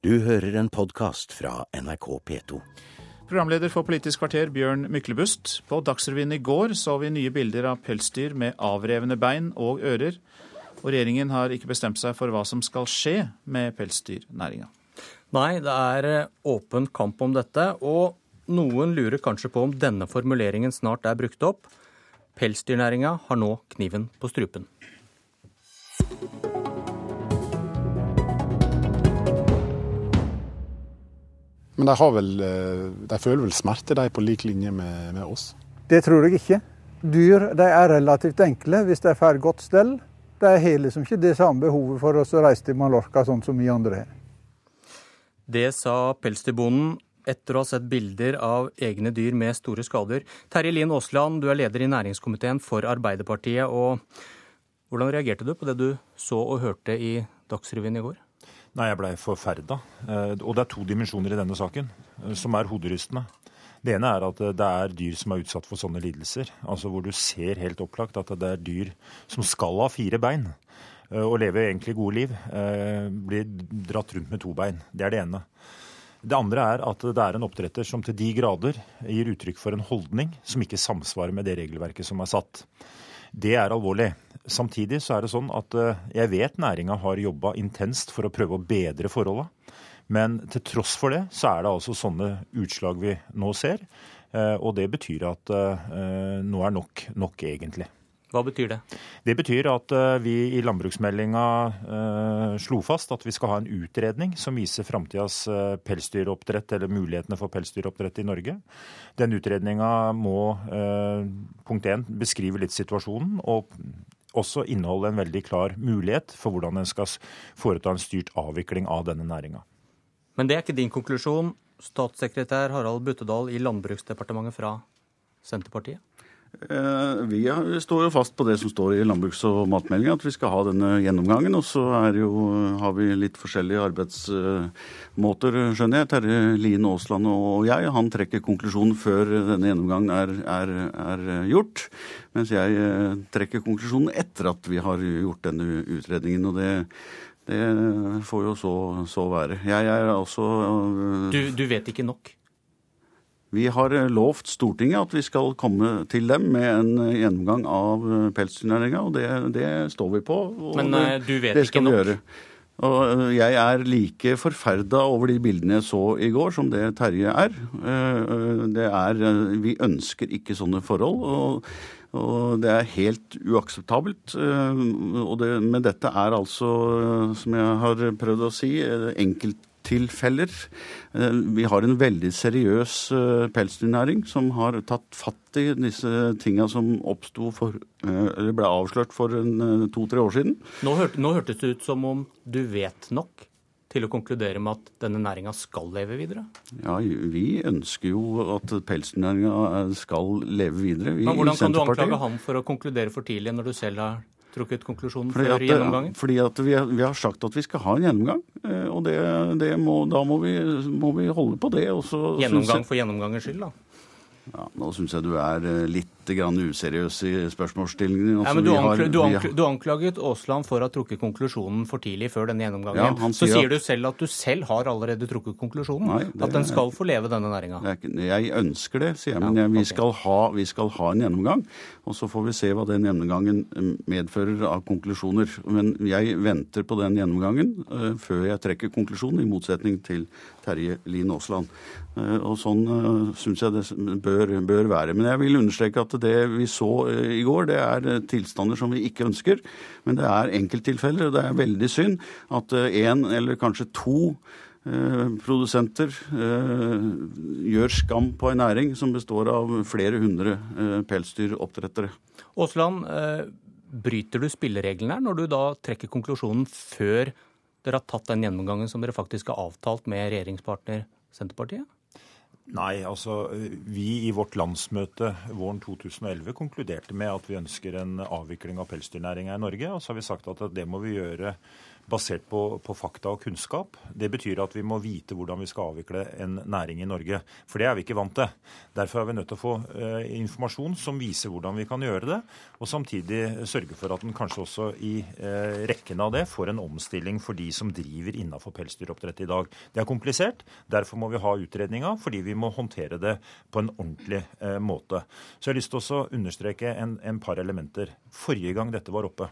Du hører en podkast fra NRK P2. Programleder for Politisk kvarter, Bjørn Myklebust. På Dagsrevyen i går så vi nye bilder av pelsdyr med avrevne bein og ører. Og regjeringen har ikke bestemt seg for hva som skal skje med pelsdyrnæringa. Nei, det er eh, åpen kamp om dette, og noen lurer kanskje på om denne formuleringen snart er brukt opp. Pelsdyrnæringa har nå kniven på strupen. Men de, har vel, eh, de føler vel smerte, de, på lik linje med, med oss? Det tror jeg ikke. Dyr de er relativt enkle hvis de får godt stell. De har liksom ikke det samme behovet for oss å reise til Mallorca sånn som vi andre har. Det sa pelsdyrbonden etter å ha sett bilder av egne dyr med store skader. Terje Lien Aasland, du er leder i næringskomiteen for Arbeiderpartiet. og Hvordan reagerte du på det du så og hørte i Dagsrevyen i går? Nei, jeg blei forferda. Eh, og det er to dimensjoner i denne saken eh, som er hoderystende. Det ene er at det er dyr som er utsatt for sånne lidelser. Altså hvor du ser helt opplagt at det er dyr som skal ha fire bein eh, og leve egentlig gode liv, blir dratt rundt med to bein. Det er det ene. Det andre er at det er en oppdretter som til de grader gir uttrykk for en holdning som ikke samsvarer med det regelverket som er satt. Det er alvorlig. Samtidig så er det sånn at eh, jeg vet næringa har jobba intenst for å prøve å bedre forholda. Men til tross for det, så er det altså sånne utslag vi nå ser. Eh, og det betyr at eh, nå er nok nok, egentlig. Hva betyr det? Det betyr at vi i landbruksmeldinga slo fast at vi skal ha en utredning som viser framtidas pelsdyroppdrett, eller mulighetene for pelsdyroppdrett i Norge. Den utredninga må punkt én beskrive litt situasjonen og også inneholde en veldig klar mulighet for hvordan en skal foreta en styrt avvikling av denne næringa. Men det er ikke din konklusjon, statssekretær Harald Buttedal i Landbruksdepartementet fra Senterpartiet? Eh, vi står jo fast på det som står i landbruks- og matmeldinga, at vi skal ha denne gjennomgangen. Og så jo, har vi litt forskjellige arbeidsmåter, skjønner jeg. Terje Lien Aasland og jeg. Han trekker konklusjonen før denne gjennomgangen er, er, er, gjort. Mens jeg eh, trekker konklusjonen etter at vi har gjort denne utredningen. og det det får jo så, så være. Jeg er altså du, du vet ikke nok? Vi har eh, lovt Stortinget at vi skal komme til dem med en eh, gjennomgang av eh, pelsdyrnæringa, og det, det, står vi på. Men du vet ikke nok? Gjøre. Og jeg er like forferda over de bildene jeg så i går, som det Terje er. Det er Vi ønsker ikke sånne forhold. og og det er helt uakseptabelt. Det, men dette er altså, som jeg har prøvd å si, enkelt tilfeller. Eh, vi har en veldig seriøs eh, pelsdyrnæring som har tatt fatt i disse tinga som oppsto for eh, Eller ble avslørt for to-tre år siden. Nå, hørte, nå hørtes det ut som om du vet nok til å konkludere med at denne næringa skal leve videre? Ja, vi ønsker jo at pelsdyrnæringa skal leve videre. Vi, Men Hvordan kan du anklage ham for å konkludere for tidlig, når du selv har trukket konklusjonen fordi før at, gjennomgangen? Fordi at vi, vi, har sagt at vi skal ha en gjennomgang. Eh, og det, det må, da må vi, må vi, holde på det. gjennomgang for gjennomgangens skyld, da? Ja, Nå syns jeg du er eh, litt grann useriøs i spørsmålsstillingen. Altså, du, har, du, ankl du, anklaget Aasland for å ha trukket konklusjonen for tidlig før denne gjennomgangen. Ja, så sier, at... du selv at du selv har allerede trukket konklusjonen. Nei, det... At den skal få leve, denne næringa. Jeg ønsker det, sier jeg. Men jeg, vi, skal ha, vi, skal ha, en gjennomgang. Og så får vi se hva den gjennomgangen eh, medfører av konklusjoner. Men jeg venter på den gjennomgangen uh, før jeg trekker konklusjonen, i motsetning til Terje Lien Aasland. Uh, og sånn uh, syns jeg det bør, bør være. Men jeg vil understreke at det vi så eh, i går, det er eh, tilstander som vi ikke ønsker. Men det er enkelttilfeller, og det er veldig synd at én eh, eller kanskje to produsenter gjør skam på en næring som består av flere hundre pelsdyroppdrettere. Aasland, bryter du spillereglene her når du da trekker konklusjonen før dere har tatt den gjennomgangen som dere faktisk har avtalt med regjeringspartner Senterpartiet? Nei, altså vi i vårt landsmøte våren 2011 konkluderte med at vi ønsker en avvikling av pelsdyrnæringa i Norge. Og så har vi sagt at det må vi gjøre basert på, på, fakta og kunnskap. Det betyr at vi må vite hvordan vi skal avvikle en næring i Norge. For det er vi ikke vant til. Derfor er vi nødt til å få eh, informasjon som viser hvordan vi kan gjøre det, og samtidig sørge for at en kanskje også i eh, rekken av det får en omstilling for de som driver innafor pelsdyroppdrett i dag. Det er komplisert. Derfor må vi ha utredninga, fordi vi må håndtere det på en ordentlig eh, måte. Så jeg har lyst til å understreke en, en par elementer. Forrige gang dette var oppe,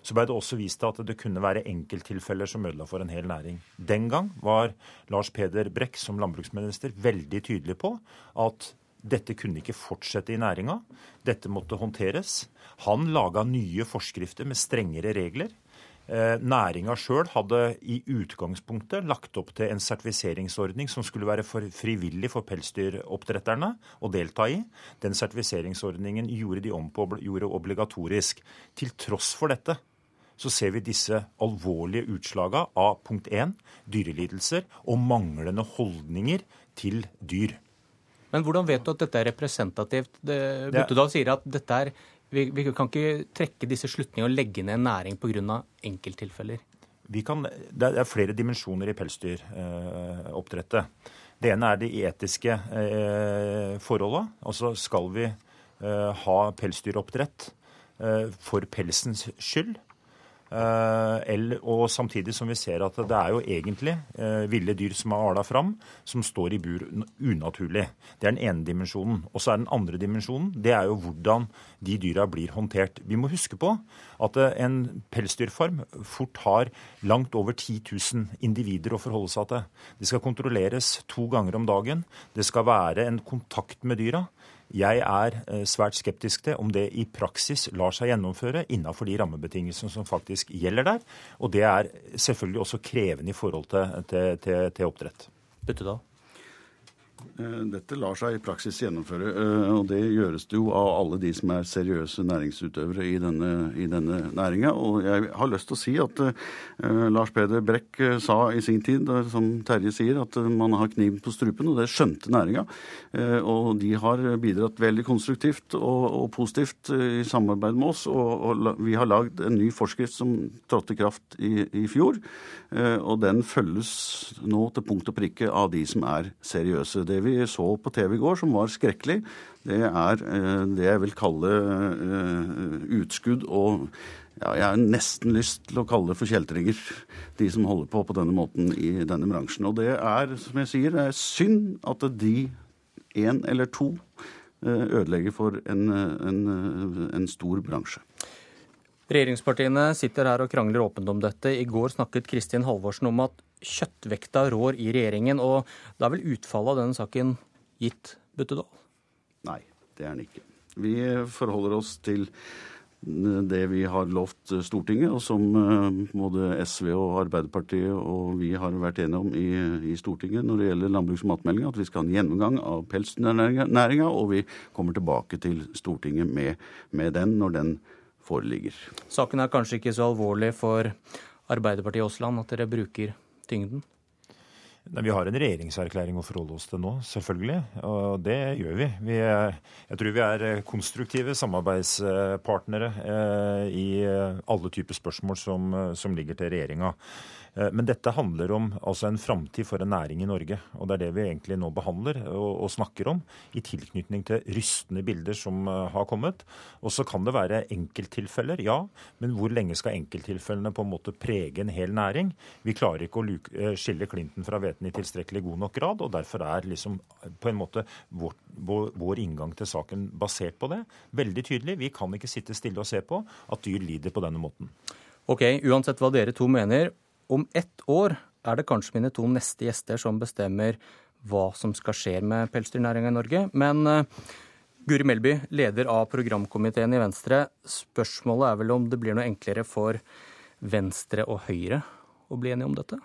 så ble det også vist til at det kunne være enkelttilfeller som ødela for en hel næring. Den gang var Lars Peder Brekk som landbruksminister veldig tydelig på at dette kunne ikke fortsette i næringa. Dette måtte håndteres. Han laga nye forskrifter med strengere regler. Eh, næringa sjøl hadde i utgangspunktet lagt opp til en sertifiseringsordning som skulle være for frivillig for pelsdyroppdretterne å delta i. Den sertifiseringsordningen gjorde de om på, gjorde obligatorisk. Til tross for dette så ser vi disse alvorlige utslagene av punkt 1, dyrelidelser og manglende holdninger til dyr. Men hvordan vet du at dette er representativt? Buttedal sier at dette er, vi, vi, kan ikke trekke disse slutningene og legge ned en næring pga. enkelttilfeller. Kan, det er flere dimensjoner i pelsdyroppdrettet. Det ene er de etiske eh, forholda. Altså skal vi eh, ha pelsdyroppdrett eh, for pelsens skyld? Eh, og samtidig som vi ser at det er jo egentlig eh, ville dyr som er ala fram, som står i bur unaturlig. Det er den ene dimensjonen. Og så er den andre dimensjonen det er jo hvordan de dyra blir håndtert. Vi må huske på at eh, en pelsdyrfarm fort har langt over 10 000 individer å forholde seg til. Det skal kontrolleres to ganger om dagen. Det skal være en kontakt med dyra. Jeg er eh, svært skeptisk til om det i praksis lar seg gjennomføre innenfor de rammebetingelsene som faktisk gjelder der. Og det er selvfølgelig også krevende i forhold til, til, til, til oppdrett. Byttedal. Eh, dette lar seg i praksis gjennomføre, eh, og det gjøres det jo av alle de som er seriøse næringsutøvere i denne, i denne næringa. Og jeg har lyst til å si at uh, Lars Peder Brekk sa i sin tid, som Terje sier, at man har kniven på strupen, og det skjønte næringa. Uh, og de har bidratt veldig konstruktivt og, og positivt i samarbeid med oss. Og, og vi har lagd en ny forskrift som trådte i kraft i, i fjor, uh, og den følges nå til punkt og prikke av de som er seriøse. Det vi så på TV i går, som var skrekkelig, det er eh, det jeg vil kalle eh, utskudd og ja, jeg har nesten lyst til å kalle det for kjeltringer, de som holder på på denne måten i denne bransjen. Og det er, som jeg sier, det er synd at de én eller to eh, ødelegger for en, en, en stor bransje. Regjeringspartiene sitter her og krangler åpent om dette. I går snakket Kristin Halvorsen om at kjøttvekta rår i regjeringen. Og da er vel utfallet av denne saken gitt, Buttedal? Nei, det er den ikke. Vi forholder oss til det vi har lovt Stortinget, og som eh, både SV og Arbeiderpartiet og vi har vært enige om i, i Stortinget når det gjelder landbruks- og matmeldinga, at vi skal ha en gjennomgang av pelsdyrnæringa, og vi kommer tilbake til Stortinget med, med den når den foreligger. Saken er kanskje ikke så alvorlig for Arbeiderpartiet i Aasland at dere bruker tyngden? Vi har en regjeringserklæring å forholde oss til nå, selvfølgelig. Og det gjør vi. vi jeg tror vi er konstruktive samarbeidspartnere eh, i alle typer spørsmål som, som ligger til regjeringa. Eh, men dette handler om altså en framtid for en næring i Norge. Og det er det vi egentlig nå behandler og, og snakker om, i tilknytning til rystende bilder som har kommet. Og så kan det være enkelttilfeller, ja. Men hvor lenge skal enkelttilfellene på en måte prege en hel næring? Vi klarer ikke å luke, skille klinten fra hveten i tilstrekkelig god nok grad. Og derfor er liksom på en måte vår, vår, vår inngang til saken basert på det. Veldig tydelig. Vi kan ikke sitte stille og se på at dyr lider på denne måten. Ok, Uansett hva dere to mener, om ett år er det kanskje mine to neste gjester som bestemmer hva som skal skje med pelsdyrnæringa i Norge. Men uh, Guri Melby, leder av programkomiteen i Venstre. Spørsmålet er vel om det blir noe enklere for Venstre og Høyre å bli enige om dette?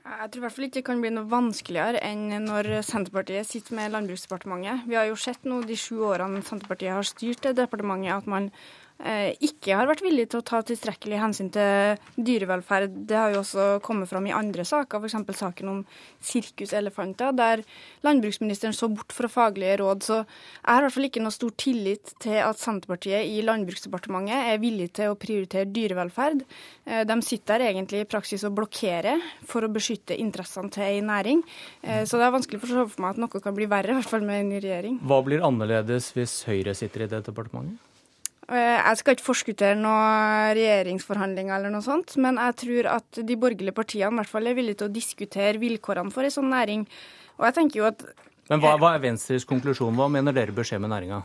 Jeg tror i hvert fall ikke det kan bli noe vanskeligere enn når Senterpartiet sitter med Landbruksdepartementet. Vi har jo sett nå de sju årene Senterpartiet har styrt det departementet, at man ikke har vært villig til å ta tilstrekkelig hensyn til dyrevelferd. Det har jo også kommet fram i andre saker, f.eks. saken om sirkuselefanter, der landbruksministeren så bort fra faglige råd. Så jeg har i hvert fall ikke noe stor tillit til at Senterpartiet i Landbruksdepartementet er villig til å prioritere dyrevelferd. Eh, de sitter der egentlig i praksis og blokkerer for å beskytte interessene til ei næring. Eh, så det er vanskelig for for meg at noe kan bli verre, i hvert fall med en ny regjering. Hva blir annerledes hvis Høyre sitter i det departementet? Eh, jeg skal ikke forskuttere noen regjeringsforhandlinger eller noe sånt, men jeg tror at de borgerlige partiene i hvert fall er villige til å diskutere vilkårene for en sånn næring. Og jeg tenker jo at Men hva, hva er Venstres konklusjon? Hva mener dere bør skje med næringa?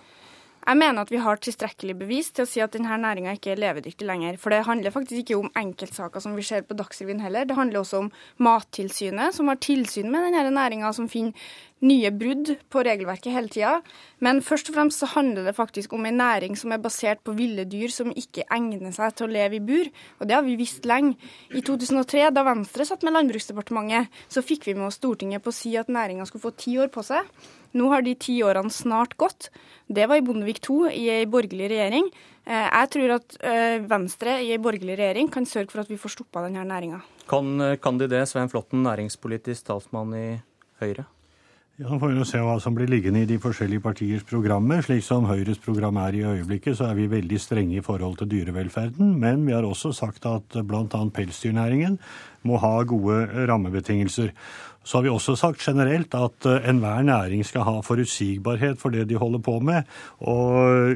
Jeg mener at vi har tilstrekkelig bevis til å si at denne næringa ikke er levedyktig lenger. For det handler faktisk ikke om enkeltsaker som vi ser på Dagsrevyen heller. Det handler også om Mattilsynet, som har tilsyn med denne næringa, som finner nye brudd på regelverket hele tida. Men først og fremst så handler det faktisk om en næring som er basert på ville dyr som ikke egner seg til å leve i bur. Og det har vi visst lenge. I 2003, da Venstre satt med Landbruksdepartementet, så fikk vi med oss Stortinget på å si at næringa skulle få ti år på seg. Nå har de ti årene snart gått. Det var i Bondevik II, i ei borgerlig regjering. Eh, jeg tror at eh, Venstre i ei borgerlig regjering kan sørge for at vi får stoppa denne næringa. Kan, kan de det, Svein Flåtten, næringspolitisk talsmann i Høyre? Ja, Nå får vi jo se hva som blir liggende i de forskjellige partiers programmer. Slik som Høyres program er i øyeblikket, så er vi veldig strenge i forhold til dyrevelferden. Men vi har også sagt at bl.a. pelsdyrnæringen må ha gode rammebetingelser. Så har vi også sagt generelt at enhver næring skal ha forutsigbarhet for det de holder på med. Og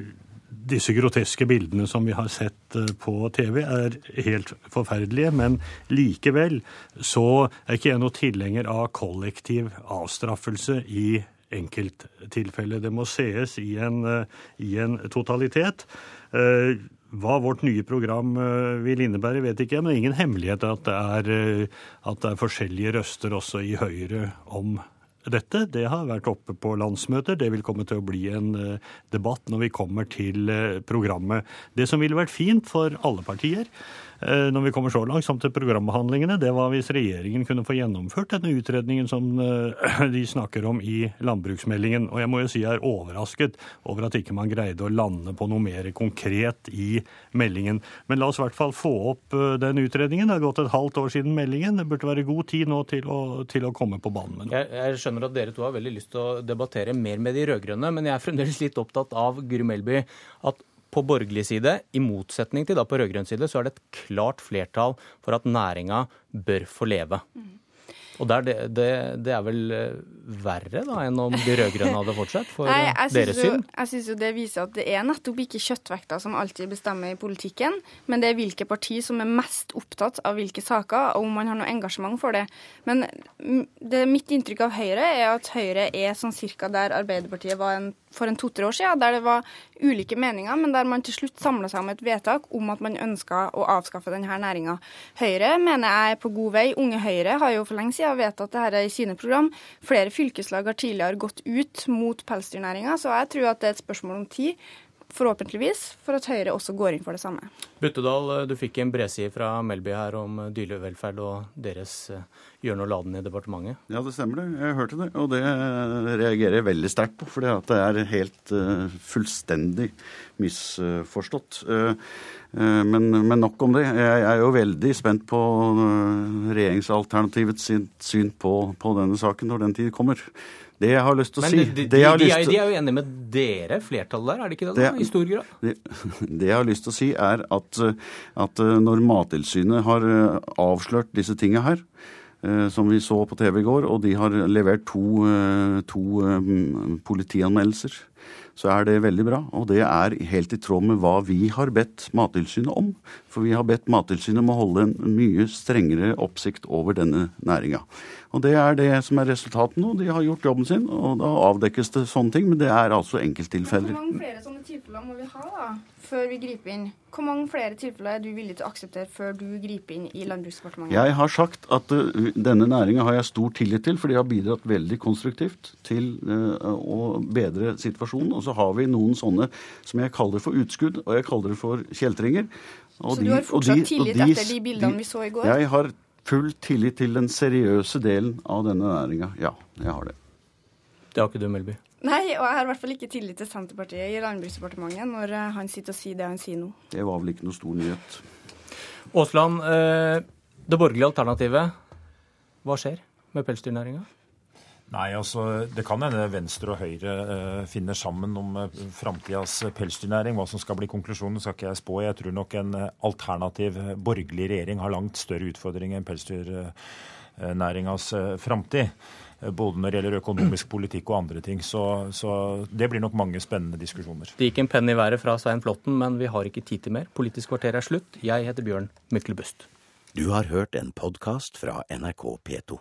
disse groteske bildene som vi har sett på TV, er helt forferdelige. Men likevel så er ikke jeg noe tilhenger av kollektiv avstraffelse i enkelttilfeller. Det må sees i en, i en totalitet. Hva vårt nye program vil innebære, vet ikke jeg, men det er ingen hemmelighet at det er, at det er forskjellige røster også i Høyre om dette. Det har vært oppe på landsmøter. Det vil komme til å bli en debatt når vi kommer til programmet. Det som ville vært fint for alle partier, når vi kommer så langt som til programbehandlingene, det var hvis regjeringen kunne få gjennomført denne utredningen som de snakker om i landbruksmeldingen. Og jeg må jo si jeg er overrasket over at ikke man greide å lande på noe mer konkret i meldingen. Men la oss i hvert fall få opp den utredningen. Det har gått et halvt år siden meldingen. Det burde være god tid nå til å, til å komme på banen med noe. Jeg, jeg skjønner at dere to har veldig lyst til å debattere mer med de rød-grønne, men jeg er fremdeles litt opptatt av Guri Melby, at på borgerlig side, i motsetning til da på rød-grønn side, så er det et klart flertall for at næringa bør få leve. Og det, det, det, er vel verre da enn om de rød-grønne hadde fortsatt, for Nei, deres syn? Jeg syns jo det viser at det er nettopp ikke kjøttvekta som alltid bestemmer i politikken, men det er hvilke parti som er mest opptatt av hvilke saker, og om man har noe engasjement for det. Men det, mitt inntrykk av Høyre er at Høyre er sånn cirka der Arbeiderpartiet var en for en to-tre år siden, der det var ulike meninger, men der man til slutt samla seg om et vedtak om at man ønska å avskaffe denne næringa. Høyre mener jeg er på god vei. Unge Høyre har jo for lenge siden vedtatt dette i sine program. Flere fylkeslag har tidligere gått ut mot pelsdyrnæringa, så jeg tror at det er et spørsmål om tid forhåpentligvis, for at Høyre også går inn for det samme. Buttedal, du fikk en bredside fra Melby her om dyrevelferd og deres gjøren og laden i departementet. Ja, det stemmer det. Jeg hørte det, og det reagerer jeg veldig sterkt på. For det er helt uh, fullstendig misforstått. Uh, men, men, nok om det. Jeg er jo veldig spent på regjeringsalternativets syn på, på denne saken når den tid kommer. Det jeg har lyst til å Men si de, de, de, er, de, er, jo enige med dere, flertallet der, er det ikke det? da, I stor grad? Det, det, jeg har lyst til å si, er at, at når Mattilsynet har avslørt disse tingene her, som vi så på TV i går, og de har levert to, to politianmeldelser, så er det veldig bra. Og det er helt i tråd med hva vi har bedt Mattilsynet om. For vi har bedt Mattilsynet om å holde en mye strengere oppsikt over denne næringa. Og det er det som er resultatet nå. De har gjort jobben sin, og da avdekkes det sånne ting. Men det er altså enkelttilfeller. Hvor mange flere sånne tilfeller må vi ha da, før vi griper inn? Hvor mange flere tilfeller er du villig til å akseptere før du griper inn i Landbruksdepartementet? Jeg har sagt at uh, denne næringa har jeg stor tillit til, for de har bidratt veldig konstruktivt til uh, å bedre situasjonen. Og så har vi noen sånne som jeg kaller for utskudd, og jeg kaller det for kjeltringer. Og så de, du har fortsatt de, tillit de, etter de bildene vi så i går? Jeg har full tillit til den seriøse delen av denne næringa. Ja, jeg har det. Det har ikke du, Melby? Nei, og jeg har i hvert fall ikke tillit til Senterpartiet i Landbruksdepartementet når eh, han sitter og sier det han sier nå. Det var vel ikke noe stor nyhet. Aasland, eh, det borgerlige alternativet, hva skjer med pelsdyrnæringa? Nei, altså Det kan hende Venstre og Høyre eh, finner sammen om eh, framtidas pelsdyrnæring. Hva som skal bli konklusjonen, skal ikke jeg spå. Jeg tror nok en eh, alternativ borgerlig regjering har langt større utfordringer enn pelsdyrnæringas eh, framtid. Eh, Både når det gjelder økonomisk politikk og andre ting. Så, så det blir nok mange spennende diskusjoner. Det gikk en penn i været fra Svein Flåtten, men vi har ikke tid til mer. Politisk kvarter er slutt. Jeg heter Bjørn Myklebust. Du har hørt en podkast fra NRK P2.